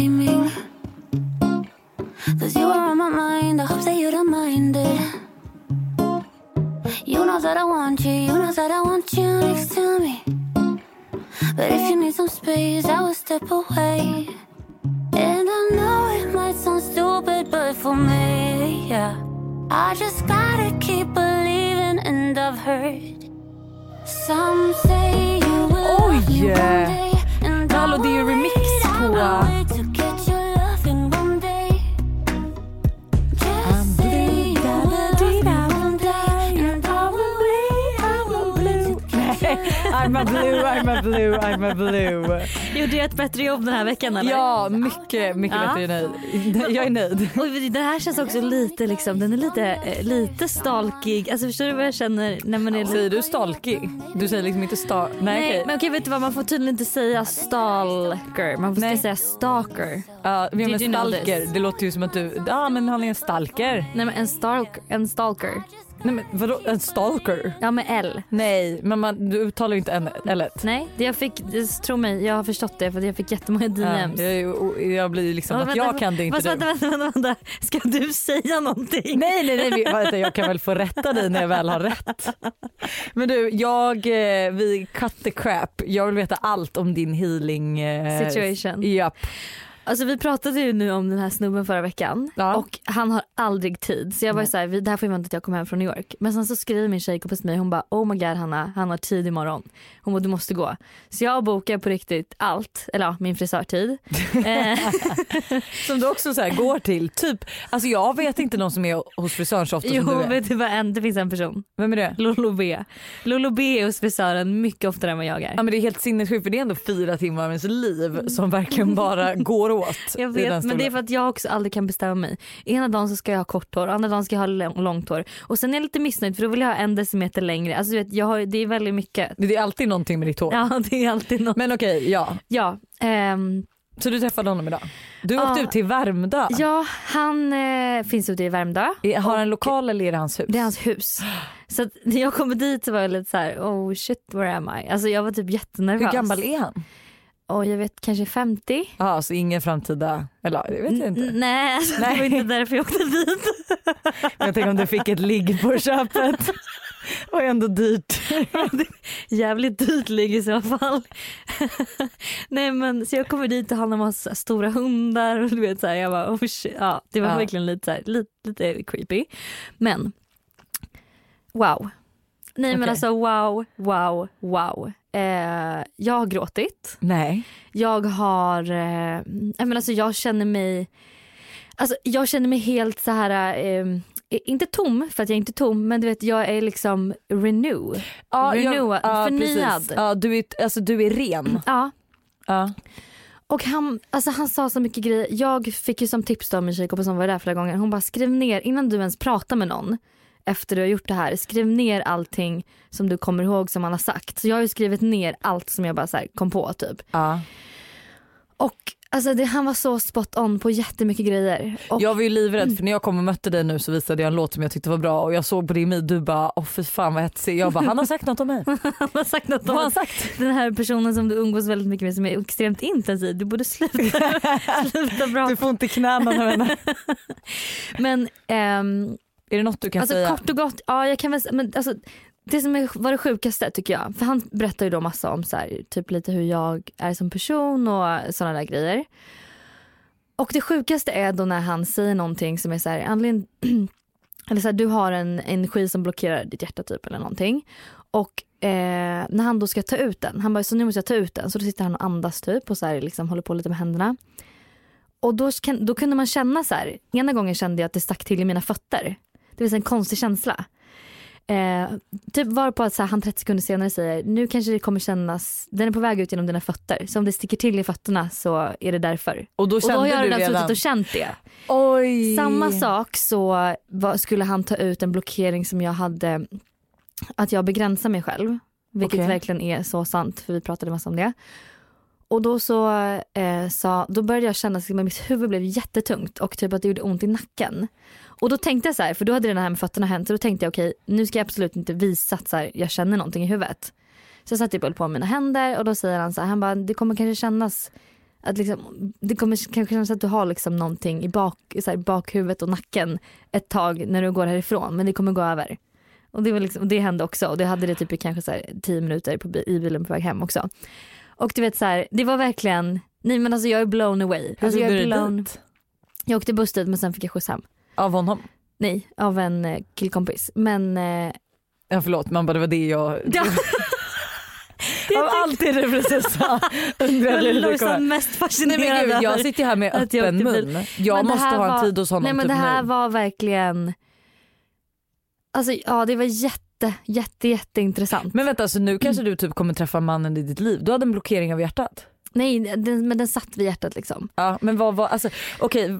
blame me. Bättre jobb den här veckan eller? Ja, mycket, mycket Ja. bättre än nöjd. Jag är nöjd. Och det här känns också lite liksom, den är lite, eh, lite stalkig. Alltså förstår du vad jag känner när man är lite... Säger du stalkig? Du säger liksom inte star... Nej, Nej okej. men okej vet du vad man får tydligen inte säga stalker, man får säga stalker. Ja, men you know stalker, det låter ju som att du, ja men han är en stalker. Nej men en stalker, en stalker. Nej men vadå en stalker? Ja med L. Nej men man, du uttalar ju inte en, L. Nej, jag fick, tro mig, jag har förstått det för jag fick jättemånga Ja, DMs. jag, jag, jag blir liksom Ja, att vänta, jag kan det inte Fast du. vänta, vänta, vänta, vänta, ska du säga någonting? Nej nej nej vänta, jag kan väl få rätta dig när jag väl har rätt. Men du jag, eh, vi cut the crap. Jag vill veta allt om din healing eh, Situation. Japp. Alltså vi pratade ju nu om den här snubben förra veckan Ja. och han har aldrig tid. Så jag var ju såhär, vi- det här får ju vänta till jag kommer hem från New York. Men sen så skriver min tjejkompis till mig, hon bara oh my god Hanna, han har tid imorgon. Hon bara du måste gå. Så jag bokar på riktigt allt, eller ja min frisörtid. eh, Som du också så går till. Typ, alltså jag vet inte någon som är hos frisören så ofta som jo du är. vet du vad en, det finns en person, Vem är det? Lolo B. Lolo B är hos frisören mycket oftare än vad jag är. Ja men det är helt sinnessjukt för det är ändå fyra timmar av ens liv som verkligen bara går åt. Jag vet, men det är för att jag också aldrig kan bestämma mig. Ena dagen så ska jag ha kort hår, andra dagen ska jag ha lång- långt hår. Och sen är jag lite missnöjd för då vill jag ha en decimeter längre. Alltså du vet, jag har, det är väldigt mycket. Det är alltid någonting med ditt hår. Ja det är alltid något. Men okej, ja. Ja, ehm, Så du träffade honom idag? Du åkte ut till Värmdö? ja han eh, finns ute i Värmdö. Är- Har han en lokal eller är det hans hus? Det är hans hus. Så att när jag kommer dit så var jag lite så här: oh shit where am I? Alltså jag var typ jättenervös. Hur gammal är han? Och jag vet kanske 50. Ja, så ingen framtida, eller det vet jag N- inte. Nej, alltså, det Nej. var inte därför jag åkte dit. Men jag tänker om du fick ett ligg på köpet. Det var ändå dyrt. Jävligt dyrt ligg i så fall. Nej men så jag kommer dit och han har massa stora hundar och du vet så här, jag bara oh shit. Ja, det var Ja. verkligen lite så här, lite, lite creepy. Men wow. Nej men alltså wow, wow, wow. Eh, jag har gråtit. Nej. Jag har, eh, men alltså jag känner mig, alltså jag känner mig helt så här, eh, inte tom för att jag är inte tom men du vet jag är liksom renew. Ja, Renewad, förnyad. precis. Ja, du, är, alltså, du är ren. Ja. Ja. Och han, alltså han sa så mycket grejer. Jag fick ju som tips då av min tjejkompis som var där flera gånger. Hon bara skriv ner innan du ens pratar med någon efter du har gjort det här. Skriv ner allting som du kommer ihåg som han har sagt. Så jag har ju skrivit ner allt som jag bara så kom på typ. Ja. Och alltså det, han var så spot on på jättemycket grejer. Och, Jag var ju livrädd för när jag kom och mötte dig nu så visade jag en låt som jag tyckte var bra och jag såg på din min du bara åh fy fan vad hetsig. Jag bara han har sagt något om mig. han har sagt något om han sagt? den här personen som du umgås väldigt mycket med som är extremt intensiv. Du borde sluta, sluta bra. Du får inte knäna när vänner. Men ehm, Är det något du kan Alltså säga? kort och gott, ja jag kan väl men alltså det som var det sjukaste tycker jag, för han berättar ju då massa om så här, typ lite hur jag är som person och sådana där grejer. Och det sjukaste är då när han säger någonting som är så här, anledning, eller så här, du har en energi som blockerar ditt hjärta typ eller någonting. Och eh, när han då ska ta ut den, han bara så nu måste jag ta ut den. Så då sitter han och andas typ och så här, liksom, håller på lite med händerna. Och då, då kunde man känna så här, ena gången kände jag att det stack till i mina fötter. Det säga en konstig känsla. Eh, typ var på att så här, han 30 sekunder senare säger nu kanske det kommer kännas, den är på väg ut genom dina fötter. Så om det sticker till i fötterna så är det därför. Och då Och kände då har jag redan suttit och känt det. Oj. Samma sak så var, skulle han ta ut en blockering som jag hade, att jag begränsar mig själv. Vilket Okej. verkligen är så sant för vi pratade massa om det. Och då så eh, sa, då började jag känna att mitt huvud blev jättetungt och typ att det gjorde ont i nacken. Och då tänkte jag så här, för då hade det här med fötterna hänt, så då tänkte jag okej nu ska jag absolut inte visa att så här, jag känner någonting i huvudet. Så jag satte typ på mina händer och då säger han så här, han bara det kommer kanske kännas att liksom, det kommer kanske kännas att du har liksom någonting i bak, så här, bakhuvudet och nacken ett tag när du går härifrån men det kommer gå över. Och det, var liksom, och det hände också och det hade det typ i kanske så här, tio minuter på, i bilen på väg hem också. Och du vet så här, det var verkligen, nej men alltså jag är blown away. Hur alltså, jag, är blown, dit? jag åkte buss dit men sen fick jag skjuts hem. Av honom? Nej, av en eh, killkompis. Men eh, Ja förlåt man bara det var det jag... ja, Av allt det du precis undrade hur det kommer. mest Nej fascinerad men gud, jag sitter här med jag öppen bil. mun. Jag Men det måste ha en var- tid hos honom Nej men typ det här nu. var verkligen, alltså ja det var jätte jätte jätteintressant. Men vänta så nu kanske du typ kommer träffa mannen i ditt liv. Du hade en blockering av hjärtat. Nej den, men den satt vid hjärtat liksom. Ja men vad var, alltså okej.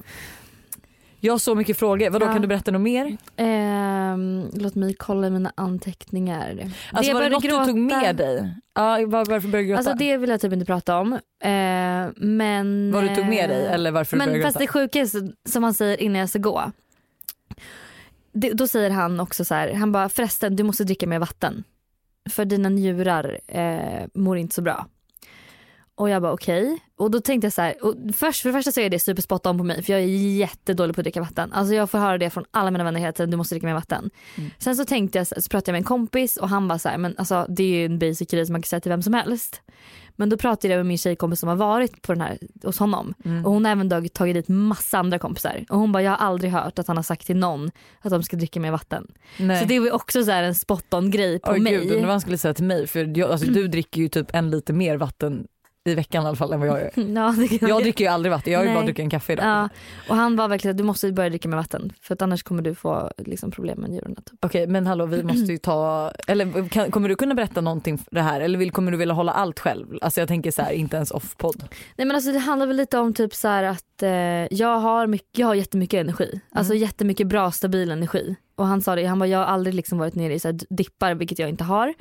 Jag har så mycket frågor, vadå Ja. kan du berätta något mer? Ehm, låt mig kolla mina anteckningar. Alltså jag var det började något du tog med dig? Ja var, varför började du gråta? Alltså det vill jag typ inte prata om. Eh, men, Vad du tog med dig eh, eller varför du Men började fast gråta? det sjuka är så- som han säger innan jag ska gå. Det, då säger han också så här, han bara förresten du måste dricka mer vatten. För dina njurar eh, mår inte så bra. Och jag bara okej. Och då tänkte jag så här, och först, för det första så är det super spot on på mig för jag är jättedålig på att dricka vatten. Alltså jag får höra det från alla mina vänner hela tiden, du måste dricka mer vatten. Mm. Sen så tänkte jag, så pratade jag med en kompis och han bara så här, men alltså det är ju en basic grej som man kan säga till vem som helst. Men då pratade jag med min tjejkompis som har varit på den här hos honom Mm. och hon har även tagit, dit massa andra kompisar och hon bara jag har aldrig hört att han har sagt till någon att de ska dricka mer vatten. Nej. Så det var också så en spot on grej på Oj mig. gud, undrar vad han skulle säga till mig för jag, alltså, du dricker ju typ en liter mer vatten i veckan i alla fall än vad jag gör. ja, Jag dricker ju aldrig vatten, jag har ju bara druckit en kaffe idag. Ja, och han var verkligen du måste börja dricka mer vatten för att annars kommer du få liksom, problem med njurarna. Typ. Okej men hallå vi måste ju ta, eller kan, kommer du kunna berätta någonting för det här eller vill, kommer du vilja hålla allt själv? Alltså jag tänker så här, inte ens off-podd. Nej men alltså det handlar väl lite om typ så att eh, jag, har mycket, jag har jättemycket energi. Alltså Mm. jättemycket bra stabil energi. Och han sa det, han bara jag har aldrig liksom varit nere i så här dippar vilket jag inte har.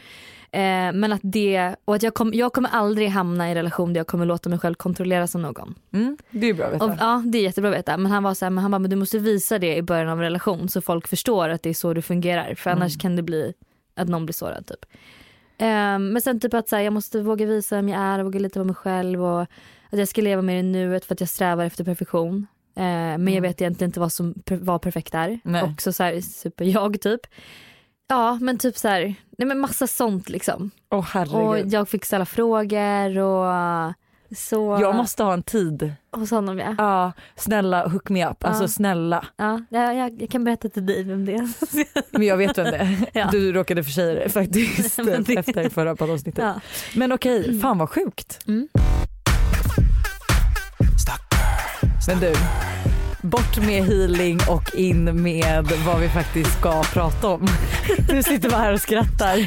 Eh, men att det, och att jag, kom, jag kommer aldrig hamna i en relation där jag kommer låta mig själv kontrolleras av någon. Mm, det är bra att veta. Och, ja det är jättebra att veta men han var så här, men han bara men du måste visa det i början av en relation så folk förstår att det är så du fungerar för annars Mm. kan det bli att någon blir sårad typ. Ehm, men sen typ att så här, jag måste våga visa vem jag är och våga lita på mig själv och att jag ska leva mer i nuet för att jag strävar efter perfektion. Eh, men jag Mm. vet egentligen inte vad som vad perfekt är. Också så här super jag typ. Ja men typ så här, nej men massa sånt liksom. Åh Och herregud. jag fick ställa frågor och så Jag måste ha en tid. hos honom ja. Ja, snälla hook me up. Alltså Ja. snälla. Ja, jag, jag, kan berätta till dig vem det är. Men jag vet vem det är. Ja. Du råkade försäga det faktiskt det- efter förra poddavsnittet. Ja. Men okej, fan vad sjukt. Mm. Men du, bort med healing och in med vad vi faktiskt ska prata om. Du sitter bara här och skrattar.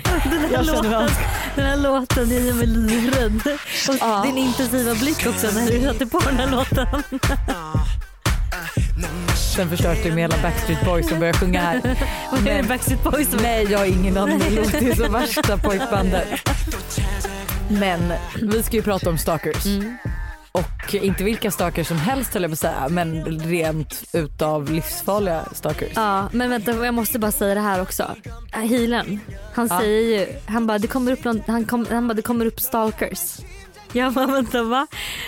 Den här, låten, den här låten gör mig livrädd. Och Ja. din intensiva blick också när du satte på den här låten. Sen förstörde du med hela Backstreet Boys som börjar sjunga här. Och är det Backstreet Boys som Nej jag har ingen aning, det låter som värsta pojkbandet. Men vi ska ju prata om stalkers. Mm. Och inte vilka stalkers som helst höll jag på att säga men rent utav livsfarliga stalkers. Ja men vänta jag måste bara säga det här också. Äh, Healen, han Ja. säger ju, han bara det kommer upp, någon, han kom, han bara, det kommer upp stalkers. Jag bara vänta va?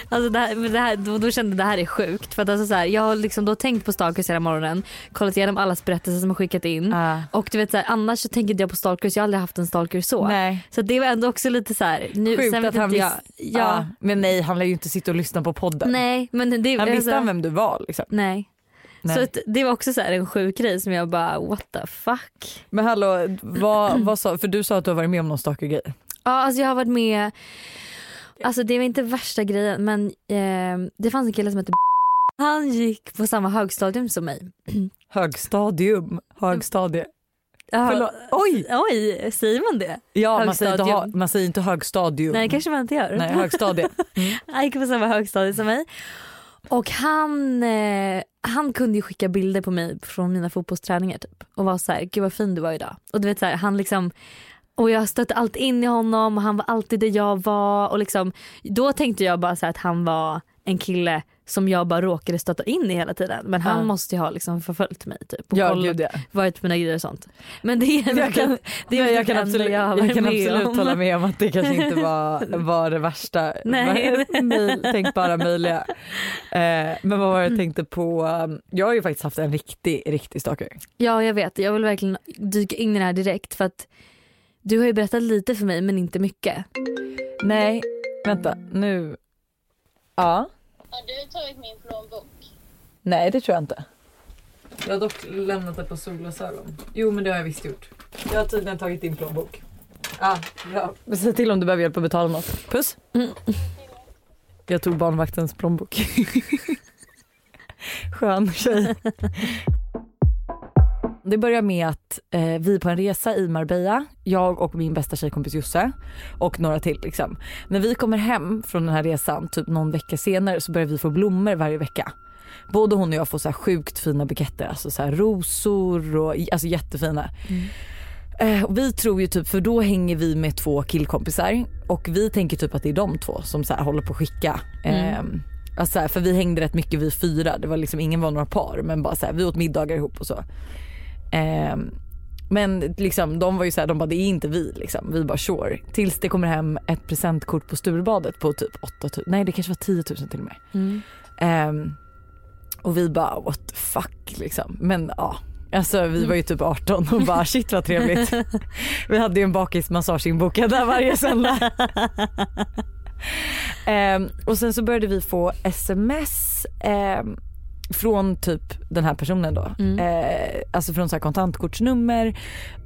Alltså det här, det här, då, då kände jag det här är sjukt. För att alltså så här, jag har liksom då tänkt på stalkers hela morgonen, kollat igenom allas berättelser som har skickat in. Ah. Och du vet så här, annars så tänker inte jag på stalkers, jag har aldrig haft en stalker så. Nej. Så det var ändå också lite så här, nu, Sjukt sen att han jag. visste. Ja, Ja. Men nej han lär ju inte sitta och lyssna på podden. Nej men det, Han visste alltså, han vem du var liksom. Nej. Nej. Så det var också så en sjuk grej som jag bara what the fuck. Men hallå, vad, vad sa, för du sa att du har varit med om någon stalkergrej. Ja alltså jag har varit med, alltså det var inte värsta grejen men eh, det fanns en kille som hette Han gick på samma högstadium som mig. Högstadium, högstadie. Förlåt. Oj! Oj, säger man det? Ja man säger, inte, ha, Högstadium. man säger inte högstadium. Nej kanske man inte gör. Nej högstadie. Han gick på samma högstadie som mig. Och han, eh, han kunde skicka bilder på mig från mina fotbollsträningar typ. Och var så här, gud vad fin du var idag. Och du vet så här, han liksom och jag stötte allt in i honom och han var alltid där jag var och liksom då tänkte jag bara så att han var en kille som jag bara råkade stöta in i hela tiden. Men han Ja. måste ju ha liksom förföljt mig typ. Och Ja gud ja. varit på mina grejer och sånt. Men det är, Jag kan, det är jag kan absolut, jag har jag kan med absolut om. hålla med om att det kanske inte var, var det värsta Nej. möj- tänkbara möjliga. Eh, men vad var det jag tänkte på? Jag har ju faktiskt haft en riktig, riktig stalker. Ja jag vet, jag vill verkligen dyka in i det här direkt för att du har ju berättat lite för mig men inte mycket. Nej, vänta nu. Ja, Har du tagit min plånbok? nej det tror jag inte. Jag har dock lämnat ett par solglasögon. Jo men det har jag visst gjort. Jag har tydligen tagit din plånbok. Ja, bra. Men Säg till om du behöver hjälp att betala något. Puss. Mm. Jag tog barnvaktens plånbok. Skön tjej. Det börjar med att eh, vi är på en resa i Marbella, jag och min bästa tjejkompis Josse och några till. Liksom. När vi kommer hem från den här resan, typ någon vecka senare, så börjar vi få blommor varje vecka. Både hon och jag får så här sjukt fina buketter, alltså så rosor och alltså jättefina. Eh, och vi tror ju typ, för då hänger vi med två killkompisar och vi tänker typ att det är de två som så håller på att skicka. Eh, alltså så här, för vi hängde rätt mycket vi fyra, det var liksom ingen var några par men bara så här, vi åt middagar ihop och så. Eh, men liksom, de var ju såhär, de bara det är inte vi liksom. Vi bara sure. Tills det kommer hem ett presentkort på Sturebadet på typ 8000, nej det kanske var 10 000 till och med. Mm. Ehm, och vi bara what the fuck liksom. Men ja. Alltså vi var ju typ 18 och bara shit vad trevligt. vi hade ju en bakismassage inbokad där varje söndag. Ehm, och sen så började vi få sms ehm, från typ den här personen då. Mm. Eh, alltså från så här kontantkortsnummer.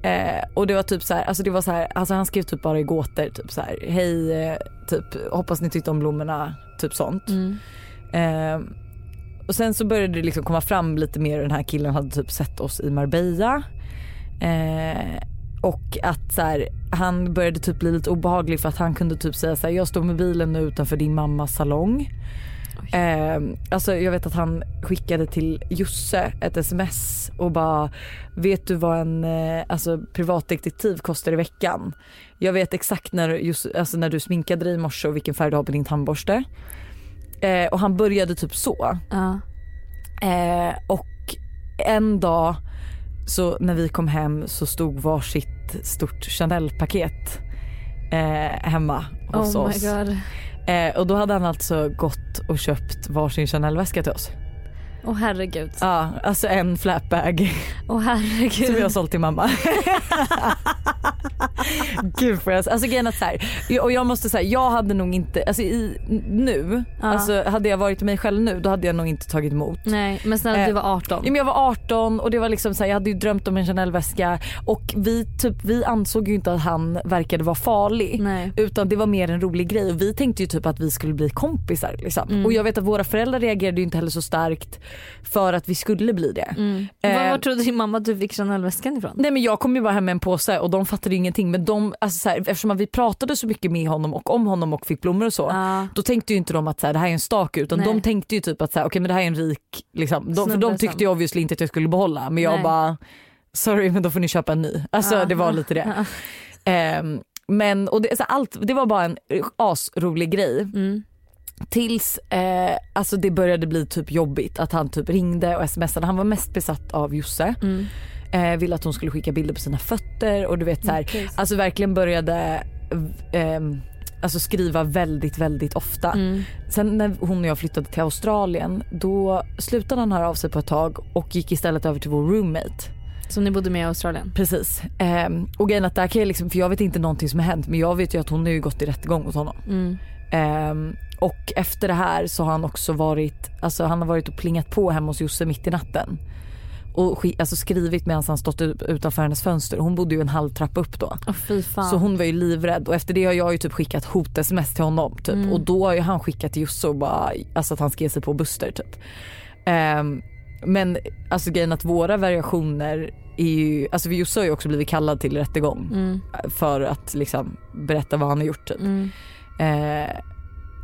Eh, och det var typ så här, alltså det var så här, alltså han skrev typ bara i gåtor typ så här, hej, eh, typ hoppas ni tyckte om blommorna, typ sånt. Mm. Eh, och sen så började det liksom komma fram lite mer den här killen hade typ sett oss i Marbella. Eh, och att så här, han började typ bli lite obehaglig för att han kunde typ säga så här, jag står med bilen nu utanför din mammas salong. Eh, alltså jag vet att han skickade till Josse ett sms och bara vet du vad en eh, alltså, privatdetektiv kostar i veckan? Jag vet exakt när, just, alltså, när du sminkade dig i morse och vilken färg du har på din tandborste. Eh, och han började typ så. Ja. Eh, och en dag så när vi kom hem så stod varsitt stort Chanel-paket eh, hemma hos Oh oss. Eh, och då hade han alltså gått och köpt varsin Chanel-väska till oss. Åh herregud. Ja, alltså en flapbag Åh herregud. som jag har sålt till mamma. Gud för alltså grejen är att så här, och jag måste säga jag hade nog inte, alltså i, nu, Ja. alltså hade jag varit mig själv nu då hade jag nog inte tagit emot. Nej men snälla Eh, du var 18. Ja, men jag var 18 och det var liksom så här, jag hade ju drömt om en Chanel-väska och vi, typ, vi ansåg ju inte att han verkade vara farlig. Nej. Utan det var mer en rolig grej och vi tänkte ju typ att vi skulle bli kompisar. Liksom. Mm. Och jag vet att våra föräldrar reagerade ju inte heller så starkt för att vi skulle bli det. Mm. Eh, Var, var trodde din mamma att du fick Chanel-väskan ifrån? Nej men jag kom ju bara hem med en påse och de fattade ingenting men de, alltså så här, eftersom att vi pratade så mycket med honom och om honom och fick blommor och så. Ja. Då tänkte ju inte de att så här, det här är en stalker utan Nej. de tänkte ju typ att så här, okay, men det här är en rik, liksom. de, för de tyckte ju obviously inte att jag skulle behålla men jag Nej. bara sorry men då får ni köpa en ny. Alltså Ja. det var lite det. Ja. Ehm, men och det, så allt, det var bara en asrolig grej Mm. Tills eh, alltså det började bli typ jobbigt att han typ ringde och smsade. Han var mest besatt av Josse. Mm. Eh, ville att hon skulle skicka bilder på sina fötter och du vet så här, Okej. alltså verkligen började ehm, alltså skriva väldigt väldigt ofta. Mm. Sen när hon och jag flyttade till Australien då slutade han höra av sig på ett tag och gick istället över till vår roommate. Som ni bodde med i Australien? Precis. Ehm, och grejen att där kan jag liksom, för jag vet inte någonting som har hänt men jag vet ju att hon har ju gått i rättegång hos honom. Mm. Ehm, och efter det här så har han också varit, alltså han har varit och plingat på hemma hos Josse mitt i natten. Och alltså skrivit medan han stått ut- utanför hennes fönster. Hon bodde ju en halv trappa upp då. Fan. Så hon var ju livrädd och efter det har jag ju typ skickat hot-sms till honom typ. Mm. Och då har ju han skickat till Josse och bara, alltså att han ska ge sig på Buster typ. Ehm, men alltså grejen att våra variationer är ju, alltså Josse har ju också blivit kallad till rättegång Mm. för att liksom berätta vad han har gjort typ. Mm. Eh,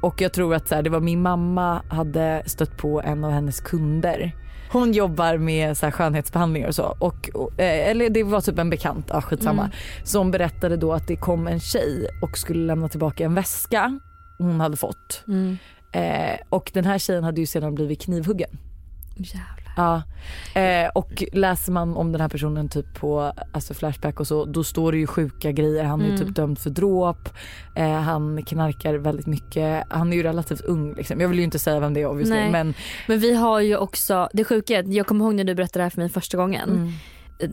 och jag tror att så här, det var min mamma hade stött på en av hennes kunder. Hon jobbar med så här, skönhetsbehandlingar och så. Och, och, eh, eller det var typ en bekant, ja, skitsamma. Mm. Som berättade då att det kom en tjej och skulle lämna tillbaka en väska hon hade fått. Mm. Eh, och den här tjejen hade ju sedan blivit knivhuggen. Jävlar. Ja. Eh, och läser man om den här personen typ på alltså Flashback och så då står det ju sjuka grejer. Han är ju Mm. typ dömd för dråp. Eh, han knarkar väldigt mycket. Han är ju relativt ung liksom. Jag vill ju inte säga vem det är obviously Nej. men Men vi har ju också, det sjuka är att jag kommer ihåg när du berättade det här för mig första gången. mm.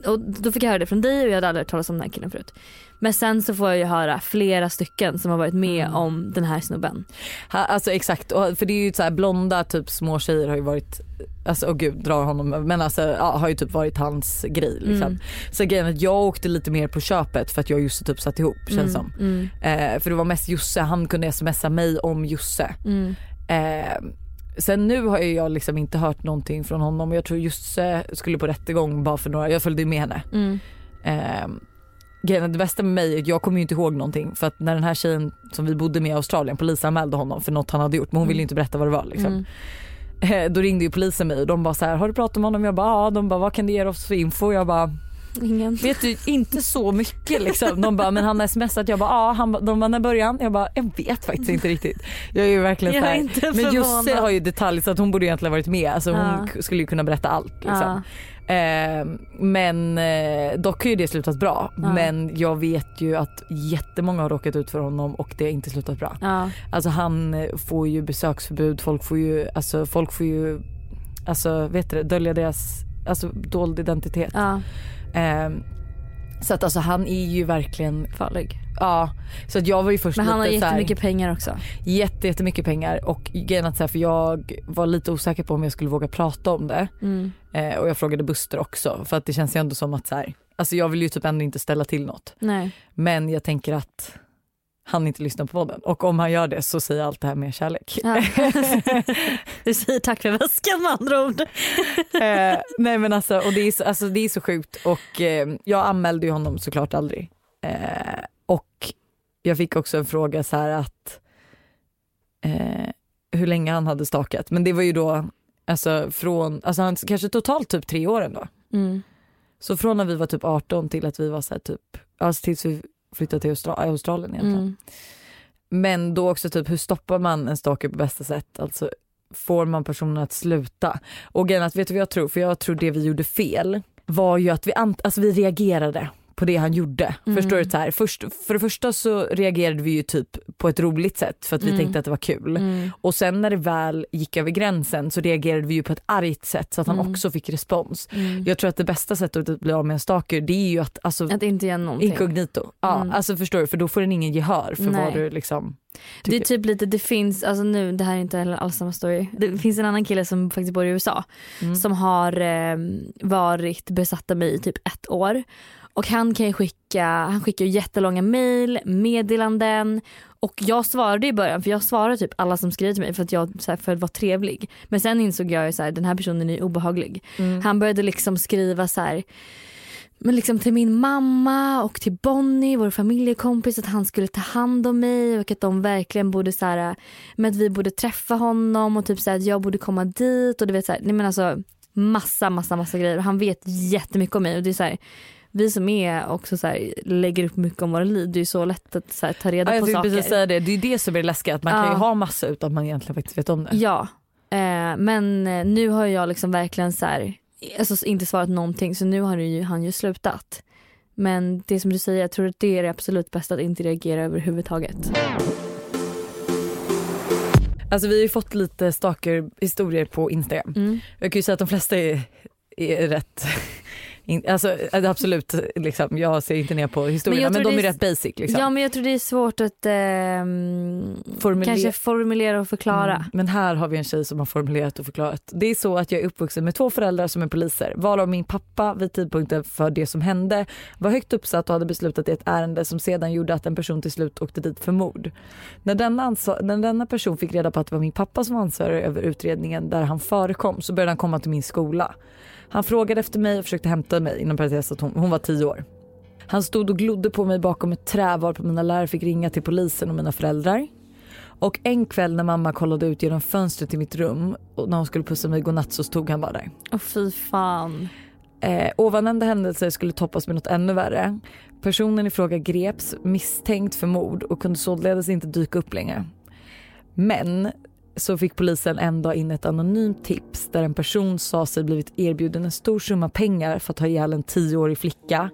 Och då fick jag höra det från dig och jag hade aldrig hört talas om den här killen förut. Men sen så får jag ju höra flera stycken som har varit med Mm. om den här snubben. Ha, alltså exakt, och, för det är ju så här blonda typ små tjejer har ju varit, alltså åh gud drar honom men alltså ja, har ju typ varit hans grej liksom. Mm. Så grejen att jag åkte lite mer på köpet för att jag och Josse typ satt ihop känns som. Mm. Eh, för det var mest Josse, han kunde smsa mig om Josse. Mm. Eh, sen nu har ju jag liksom inte hört någonting från honom jag tror Josse skulle på rättegång bara för några, jag följde med henne. Mm. Är, det bästa med mig är att jag kommer ju inte ihåg någonting för att när den här tjejen som vi bodde med i Australien polisanmälde honom för något han hade gjort men hon ville ju inte berätta vad det var liksom. Mm. Eh, Då ringde ju polisen mig och de bara så här, har du pratat med honom? Jag bara ja, de bara vad kan du ge oss för info? Jag bara Ingen. vet du inte så mycket liksom. De bara men han har smsat jag bara ja, han, ba- de bara när början? Jag bara jag vet faktiskt inte riktigt. Jag är ju verkligen Jag så är här, inte men Josse har ju detalj så att hon borde egentligen varit med. Alltså hon Ja. k- skulle ju kunna berätta allt liksom. Ja. Eh, men eh, dock har ju det slutat bra. Ja. Men jag vet ju att jättemånga har råkat ut för honom och det har inte slutat bra. Ja. Alltså han eh, får ju besöksförbud, folk får ju, alltså folk får ju, alltså vet du dölja deras, alltså dold identitet. ja. Eh, så att alltså han är ju verkligen, Farlig. ja. Så att jag var ju först Men han har lite så här- jättemycket pengar också. jätte, jättemycket pengar och grejen att så här, för jag var lite osäker på om jag skulle våga prata om det. Mm. Eh, och jag frågade Buster också för att det känns ju ändå som att så här, alltså jag vill ju typ ändå inte ställa till något. Nej. Men jag tänker att han inte lyssnar på podden och om han gör det så säger jag allt det här med kärlek. Ja. du säger tack för väskan med andra ord. eh, nej men alltså, och det är, så, alltså det är så sjukt och eh, jag anmälde ju honom såklart aldrig. Eh, och jag fick också en fråga så här att eh, hur länge han hade stakat men det var ju då alltså från, alltså han kanske totalt typ tre år ändå. Mm. Så från när vi var typ 18 till att vi var så typ, alltså tills vi flyttade till Austra- Australien egentligen. Mm. Men då också typ hur stoppar man en stalker på bästa sätt? Alltså får man personen att sluta? Och grejen att vet du vad jag tror? För jag tror det vi gjorde fel var ju att vi, alltså vi reagerade på det han gjorde. Mm. Förstår du? Så här, först, för det första så reagerade vi ju typ på ett roligt sätt för att vi Mm. tänkte att det var kul. Mm. Och sen när det väl gick över gränsen så reagerade vi ju på ett argt sätt så att han Mm. också fick respons. Mm. Jag tror att det bästa sättet att bli av med en stalker det är ju att alltså, Att inte göra någonting. inkognito. Ja, Mm. alltså förstår du? För då får den ingen gehör för Nej. vad du liksom Det är tycker. typ lite, det finns, alltså nu det här är inte heller alls samma story. Det finns en annan kille som faktiskt bor i USA Mm. som har eh, varit besatt av mig i typ ett år. Och han kan skicka, han skickar ju jättelånga mail, meddelanden och jag svarade i början för jag svarade typ alla som skrev till mig för att jag så här, för att vara trevlig. Men sen insåg jag ju så här, den här personen är obehaglig. Mm. Han började liksom skriva så här men liksom till min mamma och till Bonnie, vår familjekompis, att han skulle ta hand om mig och att de verkligen borde så här, men att vi borde träffa honom och typ så här, att jag borde komma dit och du vet så här, nej men alltså massa massa massa grejer och han vet jättemycket om mig och det är så här, vi som är också så här, lägger upp mycket om våra liv, det är så lätt att så här, ta reda Ja, jag på saker. precis säga det, det är det som är läskigt att man kan Ja. ju ha massa utan att man egentligen faktiskt vet om det. Ja, eh, men eh, nu har jag liksom verkligen så här, alltså inte svarat någonting så nu har ju, han ju slutat. Men det som du säger, jag tror att det är det absolut bästa att inte reagera överhuvudtaget. Alltså vi har ju fått lite stalker historier på Instagram. Mm. Jag kan ju säga att de flesta är, är rätt In, alltså absolut, liksom, jag ser inte ner på historierna men, tror de är är- rätt basic. Liksom. Ja men jag tror det är svårt att ehm, Formulera- kanske formulera och förklara. Mm. Men här har vi en tjej som har formulerat och förklarat. Det är så att jag är uppvuxen med två föräldrar som är poliser. Varav min pappa vid tidpunkten för det som hände var högt uppsatt och hade beslutat i ett ärende som sedan gjorde att en person till slut åkte dit för mord. När denna, ansvar, när denna person fick reda på att det var min pappa som var ansvarig över utredningen där han förekom så började han komma till min skola. Han frågade efter mig och försökte hämta mig inom parentes att hon, hon var tio år. Han stod och glodde på mig bakom ett träd varpå mina lärare fick ringa till polisen och mina föräldrar. Och en kväll när mamma kollade ut genom fönstret till mitt rum och när hon skulle pussa mig godnatt så stod han bara där. Åh fy fan. Eh, ovannämnda händelser skulle toppas med något ännu värre. Personen i fråga greps misstänkt för mord och kunde således inte dyka upp längre. Men så fick polisen en dag in ett anonymt tips där en person sa sig blivit erbjuden en stor summa pengar för att ha ihjäl en tioårig flicka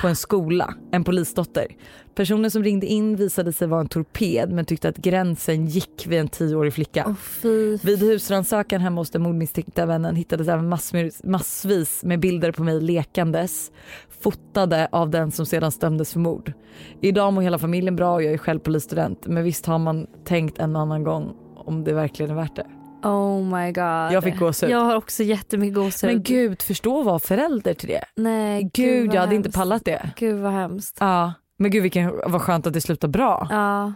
på en skola, en polisdotter. Personen som ringde in visade sig vara en torped men tyckte att gränsen gick vid en tioårig flicka. Fy. Vid husrannsakan hemma hos den mordmisstänkta vännen hittades även massvis, massvis med bilder på mig lekandes, fotade av den som sedan stämdes för mord. Idag mår hela familjen bra och jag är själv polisstudent men visst har man tänkt en annan gång om det verkligen är värt det. Oh my god. Jag fick gåshud. Jag har också jättemycket gåshud. Men gud, förstå att vara förälder till det. Nej, Gud, vad jag hade inte hemskt. pallat det. Gud vad hemskt. Ja. Men gud vilken, vad skönt att det slutar bra. Ja.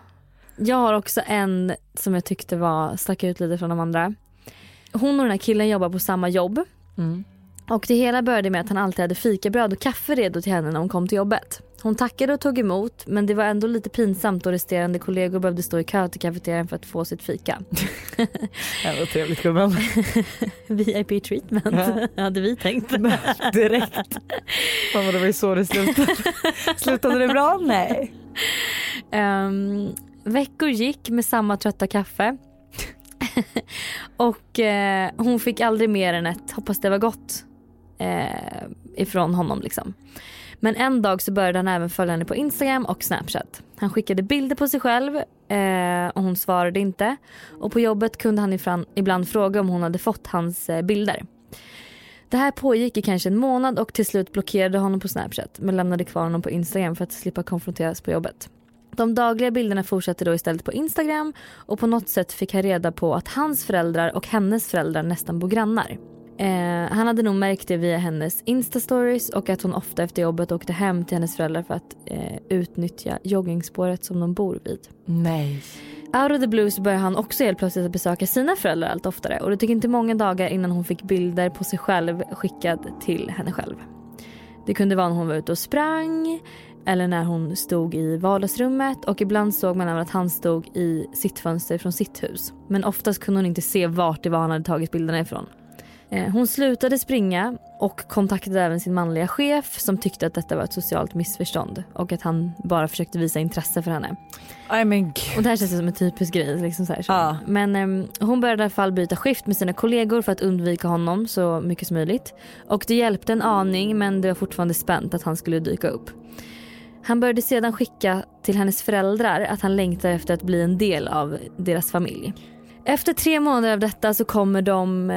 Jag har också en som jag tyckte var, stack ut lite från de andra. Hon och den här killen jobbar på samma jobb. Mm. Och det hela började med att han alltid hade fikabröd och kaffe redo till henne när hon kom till jobbet. Hon tackade och tog emot men det var ändå lite pinsamt och resterande kollegor behövde stå i kö till kafeterian för att få sitt fika. Ja, vad trevligt gumman. VIP treatment hade vi tänkt. Direkt. Vad det var ju så det slutade. Slutade det bra? Nej. Ehm, veckor gick med samma trötta kaffe. och eh, hon fick aldrig mer än ett hoppas det var gott eh, ifrån honom liksom. Men en dag så började han även följa henne på Instagram och Snapchat. Han skickade bilder på sig själv eh, och hon svarade inte. Och på jobbet kunde han ifran, ibland fråga om hon hade fått hans eh, bilder. Det här pågick i kanske en månad och till slut blockerade honom på Snapchat men lämnade kvar honom på Instagram för att slippa konfronteras på jobbet. De dagliga bilderna fortsatte då istället på Instagram och på något sätt fick han reda på att hans föräldrar och hennes föräldrar nästan bor grannar. Eh, han hade nog märkt det via hennes Insta-stories och att hon ofta efter jobbet åkte hem till hennes föräldrar för att eh, utnyttja joggingspåret som de bor vid. Nej. Out of the blue så började han också helt plötsligt att besöka sina föräldrar allt oftare och det tog inte många dagar innan hon fick bilder på sig själv skickad till henne själv. Det kunde vara när hon var ute och sprang eller när hon stod i vardagsrummet och ibland såg man även att han stod i sitt fönster från sitt hus. Men oftast kunde hon inte se vart det var han hade tagit bilderna ifrån. Eh, Hon slutade springa och kontaktade även sin manliga chef som tyckte att detta var ett socialt missförstånd och att han bara försökte visa intresse för henne. Men gud. Och det här känns som en typisk grej. Liksom så här, så. Ja. Men ehm, hon började i alla fall byta skift med sina kollegor för att undvika honom så mycket som möjligt. Och det hjälpte en aning men det var fortfarande spänt att han skulle dyka upp. Han började sedan skicka till hennes föräldrar att han längtar efter att bli en del av deras familj. Efter tre månader av detta så kommer de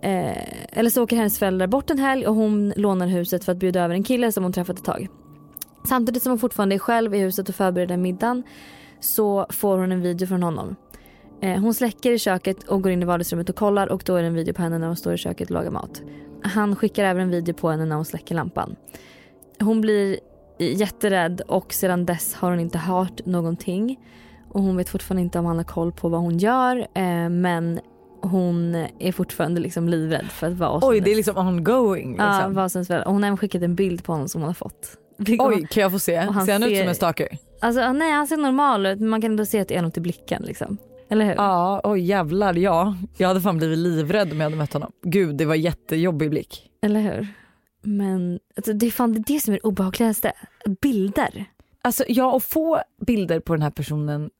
eh, eller så åker hennes föräldrar bort en helg och hon lånar huset för att bjuda över en kille som hon träffat ett tag. Samtidigt som hon fortfarande är själv i huset och förbereder middagen så får hon en video från honom. Eh, hon släcker i köket och går in i vardagsrummet och kollar och då är det en video på henne när hon står i köket och lagar mat. Han skickar även en video på henne när hon släcker lampan. Hon blir jätterädd och sedan dess har hon inte hört någonting. Och hon vet fortfarande inte om han har koll på vad hon gör eh, men hon är fortfarande liksom livrädd för att vara Oj det är liksom ongoing. Ja, Liksom. vara. Och hon har även skickat en bild på honom som hon har fått. Oj kan jag få se? Han Ser han ut som en stalker? Alltså, nej han ser normal ut men man kan ändå se att det är något i blicken liksom. Eller hur? Ja, oj jävlar ja. Jag hade fan blivit livrädd om jag hade mött honom. Gud det var jättejobbig blick. Eller hur? Men alltså, det är fan det, som är det obehagligaste. Bilder. Alltså ja och få bilder på den här personen.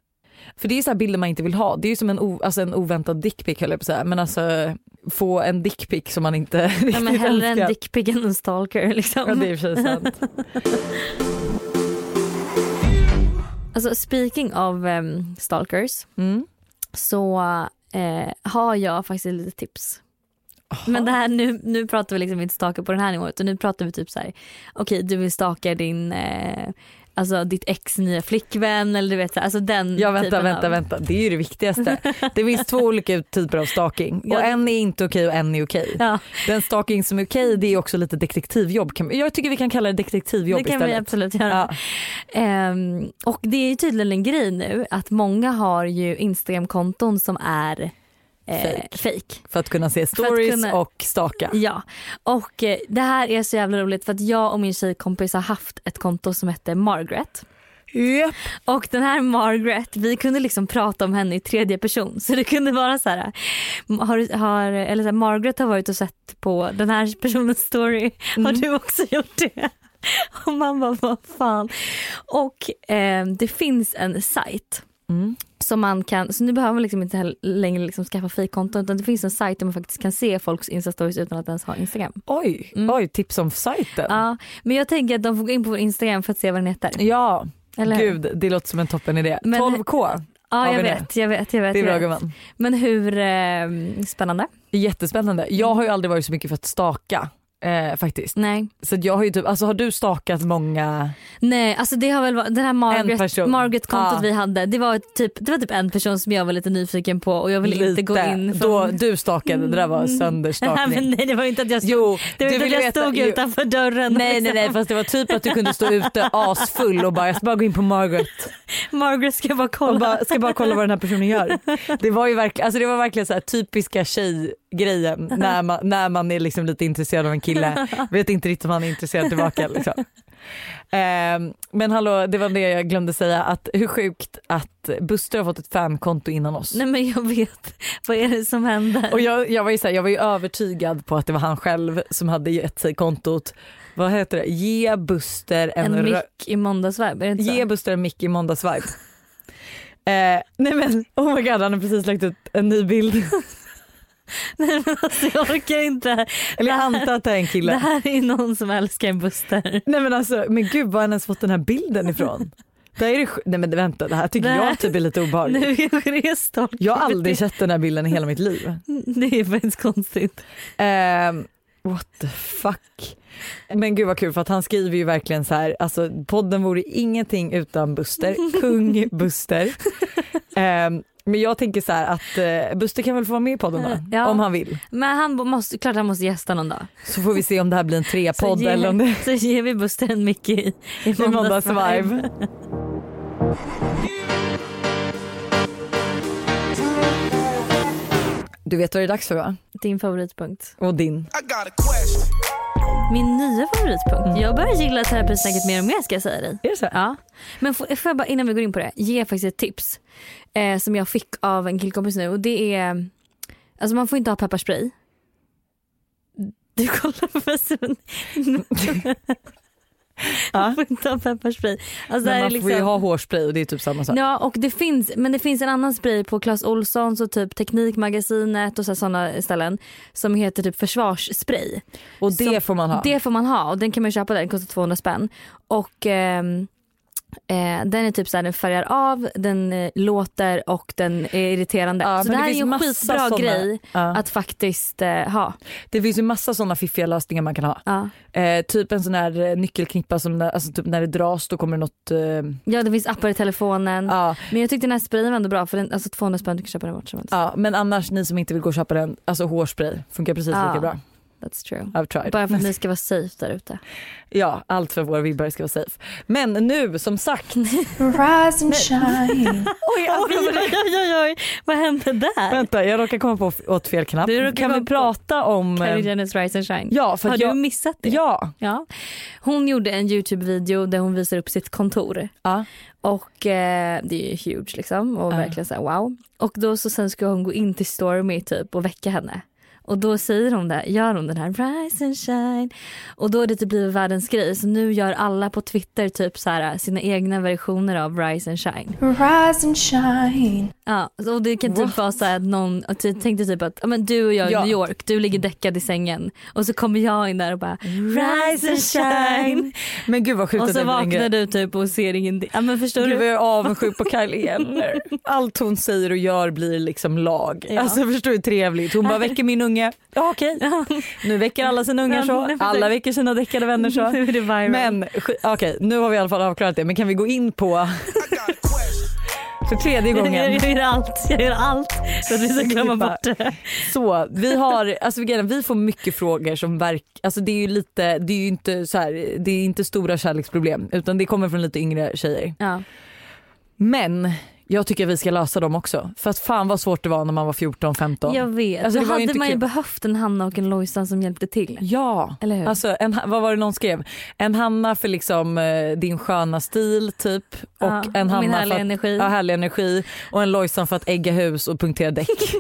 För det är så här bilder man inte vill ha. Det är ju som en, o, alltså en oväntad dickpic höll jag på att säga. Men alltså få en dickpic som man inte riktigt Ja, men hellre älskar. en dickpic än en stalker liksom. Ja det är sig sant. Alltså speaking of em, stalkers Mm. så eh, har jag faktiskt ett litet tips. Men det här, nu, nu pratar vi liksom inte stalka på den här nivån utan nu pratar vi typ så här. okej du vill stalka din, eh, alltså ditt ex nya flickvän eller du vet så alltså den Ja vänta typen vänta av, vänta det är ju det viktigaste. Det finns två olika typer av stalking Ja. och en är inte okej och en är okej. Ja Den stalking som är okej det är också lite detektivjobb. Jag tycker vi kan kalla det detektivjobb det kan vi istället. absolut göra. Ja. Ehm, och det är ju tydligen en grej nu att många har ju Instagramkonton som är Fake. fake. För att kunna se stories kunna- och staka. Ja, och eh, det här är så jävla roligt för att jag och min tjejkompis har haft ett konto som hette Margaret. Japp. Och den här Margaret, vi kunde liksom prata om henne i tredje person. Så det kunde vara så här, har, har, eller så här, Margaret har varit och sett på den här personens story. Har du också gjort det? Och man bara, vad fan. Och eh, det finns en sajt Mm. Som man kan, så nu behöver man liksom inte längre liksom skaffa fejkkonton utan det finns en sajt där man faktiskt kan se folks instastories utan att ens ha Instagram. Oj, Mm. oj, tips om sajten. Ja, men jag tänker att de får gå in på vår Instagram för att se vad den heter. Ja, Eller hur? gud det låter som en toppen idé. Men- 12k, Ja jag vet, jag vet, jag vet. det är bra gumman. Men hur eh, spännande? Jättespännande. Jag har ju aldrig varit så mycket för att staka. Eh, faktiskt. Nej. Så jag har ju typ, alltså har du stakat många? Nej, alltså det har väl varit, den här Margaret. Margaret-kontot Ja. vi hade, det var, typ, det var typ en person som jag var lite nyfiken på och jag ville inte gå in för... Då, du stakade, det där var Nej, sönderstakning. men nej det var inte att jag stod, Jo, det var du att jag veta- stod jo. utanför dörren. Nej nej liksom. nej fast det var typ att du kunde stå ute asfull och bara jag ska bara gå in på Margaret Margaret ska bara kolla. och bara, ska bara kolla vad den här personen gör. Det var ju verkligen, alltså det var verkligen så här typiska tjejgrejen när man, när man är liksom lite intresserad av en kille. Vet inte riktigt om han är intresserad tillbaka. Liksom. Ehm, men hallå det var det jag glömde säga att hur sjukt att Buster har fått ett fankonto innan oss. Nej men jag vet, vad är det som händer? Och jag, jag, var ju så här, jag var ju övertygad på att det var han själv som hade gett sig kontot. Vad heter det? Ge Buster en, en mick i måndagsvibe? Ge Buster en mick i måndagsvibe. eh, nej men oh my god han har precis lagt ut en ny bild. Nej men alltså jag orkar inte. Eller jag antar att det är en Det kille. här är någon som älskar en Buster. Nej men alltså men gud var har han ens fått den här bilden ifrån? Det här är det, nej men vänta det här tycker Det här- jag typ är lite obehagligt. Nu kanske det är stalk. Jag har aldrig sett den här bilden i hela mitt liv. Det är faktiskt konstigt. Ehm, what the fuck. Men gud vad kul för att han skriver ju verkligen så här, alltså podden vore ingenting utan Buster, kung Buster. Ehm, men jag tänker så här att eh, Buster kan väl få vara med i podden då, Ja. om han vill. Men han måste, klart han måste gästa någon dag. Så får vi se om det här blir en trepodd eller om det så ger vi Buster en mick i, i måndagsvibe. Du vet vad det är dags för va? Din favoritpunkt. Och din. Min nya favoritpunkt. Mm. Jag börjar gilla terapisnacket mer och mer ska jag säga dig. Är det så? Ja. Men får, får jag bara innan vi går in på det ge faktiskt ett tips eh, som jag fick av en killkompis nu och det är alltså man får inte ha pepparspray. Du kollar på mig. Man får inte ha pepparspray. Alltså, Men man får ju liksom- ha hårspray och det är typ samma sak. Ja och det finns, men det finns en annan spray på Clas Ohlsons och typ Teknikmagasinet och sådana ställen som heter typ försvarsspray. och det som- får man ha. Det får man ha och den kan man köpa där, den kostar 200 spänn. Och ehm, eh, den är typ såhär, den färgar av, den eh, låter och den är irriterande. Ja, så det det här är en skitbra såna- grej Ja. att faktiskt eh, ha. Det finns ju massa sådana fiffiga lösningar man kan ha. Ja. Eh, typ en sån här eh, nyckelknippa som när, alltså typ när det dras då kommer det något. Eh, ja det finns appar i telefonen. Men jag tyckte den här sprayen var ändå bra för den, alltså 200 spänn du kan köpa den vart som helst. ja, men annars ni som inte vill gå och köpa den, alltså hårspray funkar precis lika bra. That's true. I've tried. Bara för att ni ska vara safe där ute. Ja, allt för våra vibbar ska vara safe. Men nu som sagt. Rise and shine. Oj, Oj, oj, oj, oj, vad hände där? Vänta jag råkar komma på åt fel knapp. Du Kan vi prata om... eh, Kylie Jenners Rise and Shine. Ja, för Har du missat det? ja, Ja. Hon gjorde en Youtube-video där hon visar upp sitt kontor. ja. Och eh, det är ju huge liksom och verkligen så här, wow. Och då så sen ska hon gå in till Stormy typ och väcka henne. Och då säger hon det, gör hon den här rise and shine. Och då har det typ blivit världens grej. Så nu gör alla på Twitter typ så här sina egna versioner av rise and shine. Rise and shine. Ja, och det kan typ What? vara så här att någon tänkte typ att men du och jag i Ja. New York, du ligger däckad i sängen och så kommer jag in där och bara rise and shine. Men gud vad sjukt Och så vaknar du typ och ser ingenting. Ja men förstår Gud vad du? jag är avundsjuk på Kylie Jenner. Allt hon säger och gör blir liksom lag. Ja. Alltså förstår du hur trevligt? Hon bara väcker min unge. Ja okej. Nu väcker alla sina ungar så. Alla väcker sina däckade vänner så. Men okej nu har vi i alla fall avklarat det men kan vi gå in på för tredje jag, gången. jag gör allt, jag gör allt för att vi ska glömma bort det. Så vi har, alltså vi får mycket frågor som verk, alltså det är ju lite, det är ju inte så här, det är inte stora kärleksproblem utan det kommer från lite yngre tjejer. Ja. Men jag tycker vi ska lösa dem också. För att fan vad svårt det var när man var 14-15. Jag vet. Alltså, Då det var ju hade man ju behövt en Hanna och en Lojsan som hjälpte till. Ja, Eller hur? alltså en, vad var det någon skrev? En Hanna för liksom eh, din sköna stil typ och Ja, en Hanna min för härliga att, energi. Ja, härlig energi och en Lojsan för att ägga hus och punktera däck.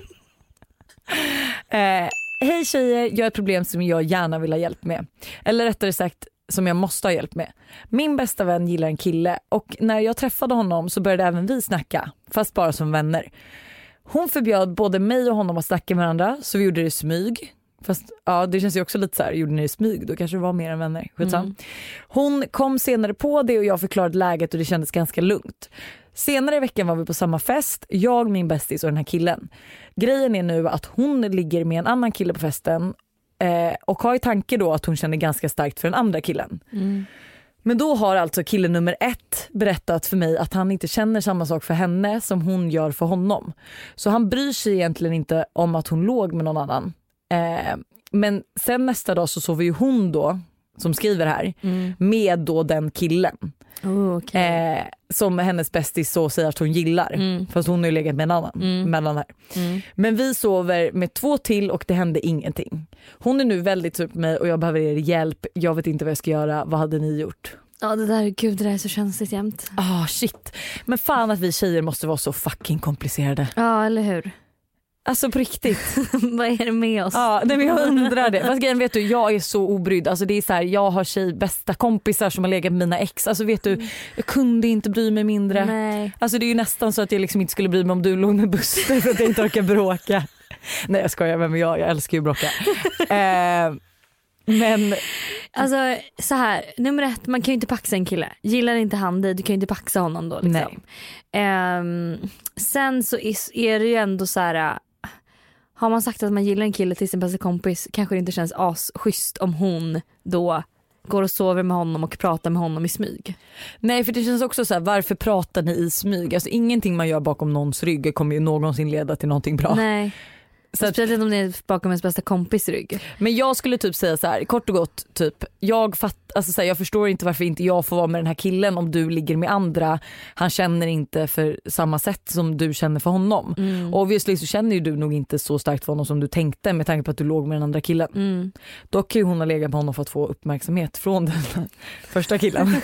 eh, Hej tjejer, jag har ett problem som jag gärna vill ha hjälp med. Eller rättare sagt som jag måste ha hjälp med. Min bästa vän gillar en kille och när jag träffade honom så började även vi snacka, fast bara som vänner. Hon förbjöd både mig och honom att snacka med varandra så vi gjorde det i smyg. Fast ja, det känns ju också lite så här, gjorde ni det i smyg då kanske det var mer än vänner. Skitsam. Hon kom senare på det och jag förklarade läget och det kändes ganska lugnt. Senare i veckan var vi på samma fest, jag, min bästis och den här killen. Grejen är nu att hon ligger med en annan kille på festen eh, och har i tanke då att hon känner ganska starkt för den andra killen. Men då har alltså kille nummer ett berättat för mig att han inte känner samma sak för henne som hon gör för honom. Så han bryr sig egentligen inte om att hon låg med någon annan. Eh, men sen nästa dag så sover ju hon då, som skriver här, med då den killen. Oh, okay. Eh, som hennes bästis så säger att hon gillar. Mm. Fast hon har ju legat med en annan mellan här. Men vi sover med två till och det hände ingenting. Hon är nu väldigt sur på mig och jag behöver er hjälp. Jag vet inte vad jag ska göra. Vad hade ni gjort? Ja det där, gud det där är så känsligt jämt. Ah shit. Men fan att vi tjejer måste vara så fucking komplicerade. Ja eller hur. Alltså på riktigt. Vad är det med oss? Ja, nej, men jag undrar det. Fast grejen vet du, jag är så obrydd. Alltså det är så här, jag har tjej, bästa kompisar som har legat med mina ex. Alltså vet du, jag kunde inte bry mig mindre. Nej. Alltså det är ju nästan så att jag liksom inte skulle bry mig om du låg med Buster för att jag inte orkar bråka. Nej jag skojar, är jag? Jag älskar ju att bråka. Eh, men Alltså så här, nummer ett, man kan ju inte paxa en kille. Gillar inte han dig, du kan ju inte paxa honom då. Liksom. Nej. Ehm, sen så är, är det ju ändå så här. Har man sagt att man gillar en kille till sin bästa kompis kanske det inte känns asschysst om hon då går och sover med honom och pratar med honom i smyg. nej för det känns också så här, varför pratar ni i smyg? Alltså ingenting man gör bakom någons rygg kommer ju någonsin leda till någonting bra. Nej. Så att, Speciellt om det är bakom ens bästa kompis rygg. men jag skulle typ säga så här, kort och gott, typ, jag, fatt, alltså så här, jag förstår inte varför inte jag får vara med den här killen om du ligger med andra. Han känner inte för samma sätt som du känner för honom. Mm. Och obviously så känner ju du nog inte så starkt för honom som du tänkte med tanke på att du låg med den andra killen. Mm. Dock kan ju hon ha legat med honom för att få uppmärksamhet från den första killen.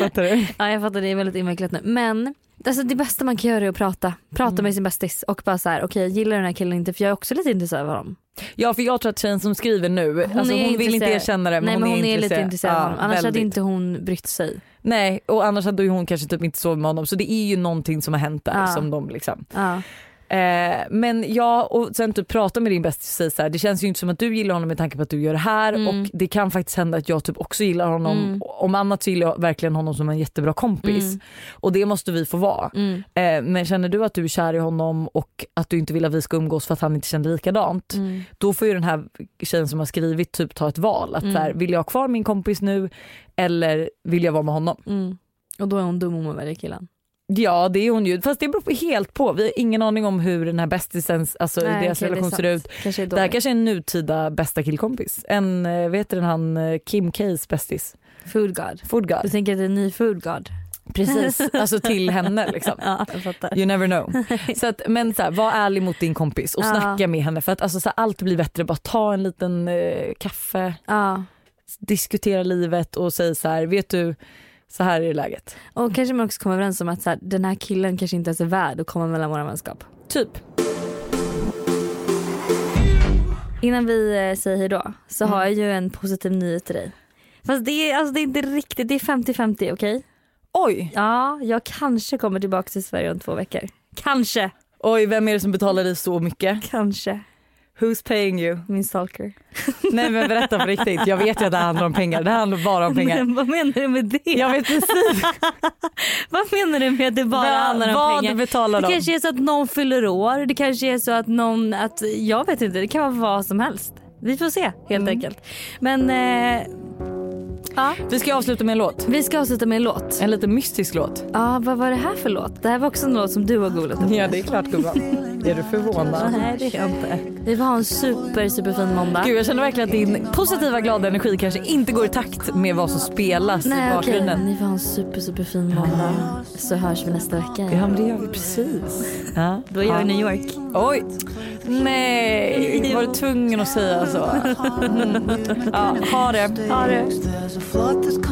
Fattar du? Ja jag fattar det är väldigt invecklat nu. Men alltså, det bästa man kan göra är att prata. Prata Mm. med sin bästis och bara så här: okej jag gillar den här killen inte för jag är också lite intresserad av honom. Ja för jag tror att tjejen som skriver nu, hon, alltså, hon vill inte erkänna det men Nej hon, men hon är, är, lite intresserad. av honom. Annars hade väldigt. inte hon brytt sig. Nej och annars hade hon kanske typ inte sovit med honom så det är ju någonting som har hänt där Ja. som de liksom. Ja. Eh, men ja och sen typ prata med din bästis och säga så här, det känns ju inte som att du gillar honom med tanke på att du gör det här Mm. och det kan faktiskt hända att jag typ också gillar honom. Mm. Om annat så gillar jag verkligen honom som en jättebra kompis Mm. och det måste vi få vara. Mm. Eh, men känner du att du är kär i honom och att du inte vill att vi ska umgås för att han inte känner likadant. Mm. Då får ju den här tjejen som har skrivit typ ta ett val. Att Mm. så här, vill jag ha kvar min kompis nu eller vill jag vara med honom? Mm. Och då är hon dum om hon väljer killen. Ja det är hon ju. Fast det beror på helt på. Vi har ingen aning om hur den här bästisens, alltså Nej, deras är relation ser ut. Kanske Det här kanske är en nutida bästa killkompis. En, eh, vet du han eh, Kim Ks bästis? Food God. Food God. Du tänker att det är en ny food God? Precis, alltså till henne liksom. Ja. You never know. Så att, men så här, var ärlig mot din kompis och Ja. snacka med henne för att alltså, så här, allt blir bättre. Bara ta en liten eh, kaffe, Ja. diskutera livet och säg så här, vet du, så här är läget. Och kanske man också kommer överens om att så här, den här killen kanske inte ens är värd att komma mellan våra vänskap. Typ. Innan vi eh, säger hejdå så Mm. har jag ju en positiv nyhet till dig. Fast det är, alltså, det är inte riktigt, det är 50-50 okej? Oj, Ja, jag kanske kommer tillbaka till Sverige om två veckor. Kanske, oj vem är det som betalar dig så mycket? kanske. Who's paying you? Min stalker. Nej men berätta på riktigt, jag vet ju att det handlar om pengar. Det handlar bara om pengar. Men vad menar du med det? Jag vet precis Vad menar du med att det bara vad, handlar om vad pengar? betalar Det de. kanske är så att någon fyller år, det kanske är så att någon, att, jag vet inte, det kan vara vad som helst. Vi får se helt Mm. enkelt. Men eh, ja, Vi ska avsluta med en låt. vi ska avsluta med en låt. En lite mystisk låt. Ja, vad var det här för låt? Det här var också en låt som du har googlat upp. Ja det är klart gumman. Är du förvånad? Nej det är jag inte. Vi får ha en super super måndag. Gud jag känner verkligen att din positiva glada energi kanske inte går i takt med vad som spelas i Nej okej, bakgrunden. ni får ha en super super fin måndag. Så hörs vi nästa vecka. Ja men det gör vi precis. Ja. Då är jag i. New York. Oj! Nej, var du tvungen att säga så? Mm. Ja, ha det. Ha det. There's a flood that's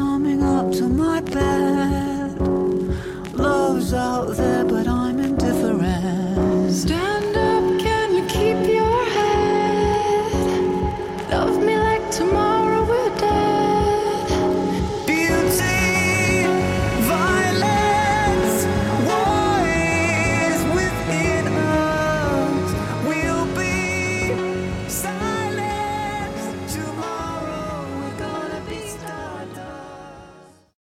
Stand up, can you keep your head? Love me like tomorrow.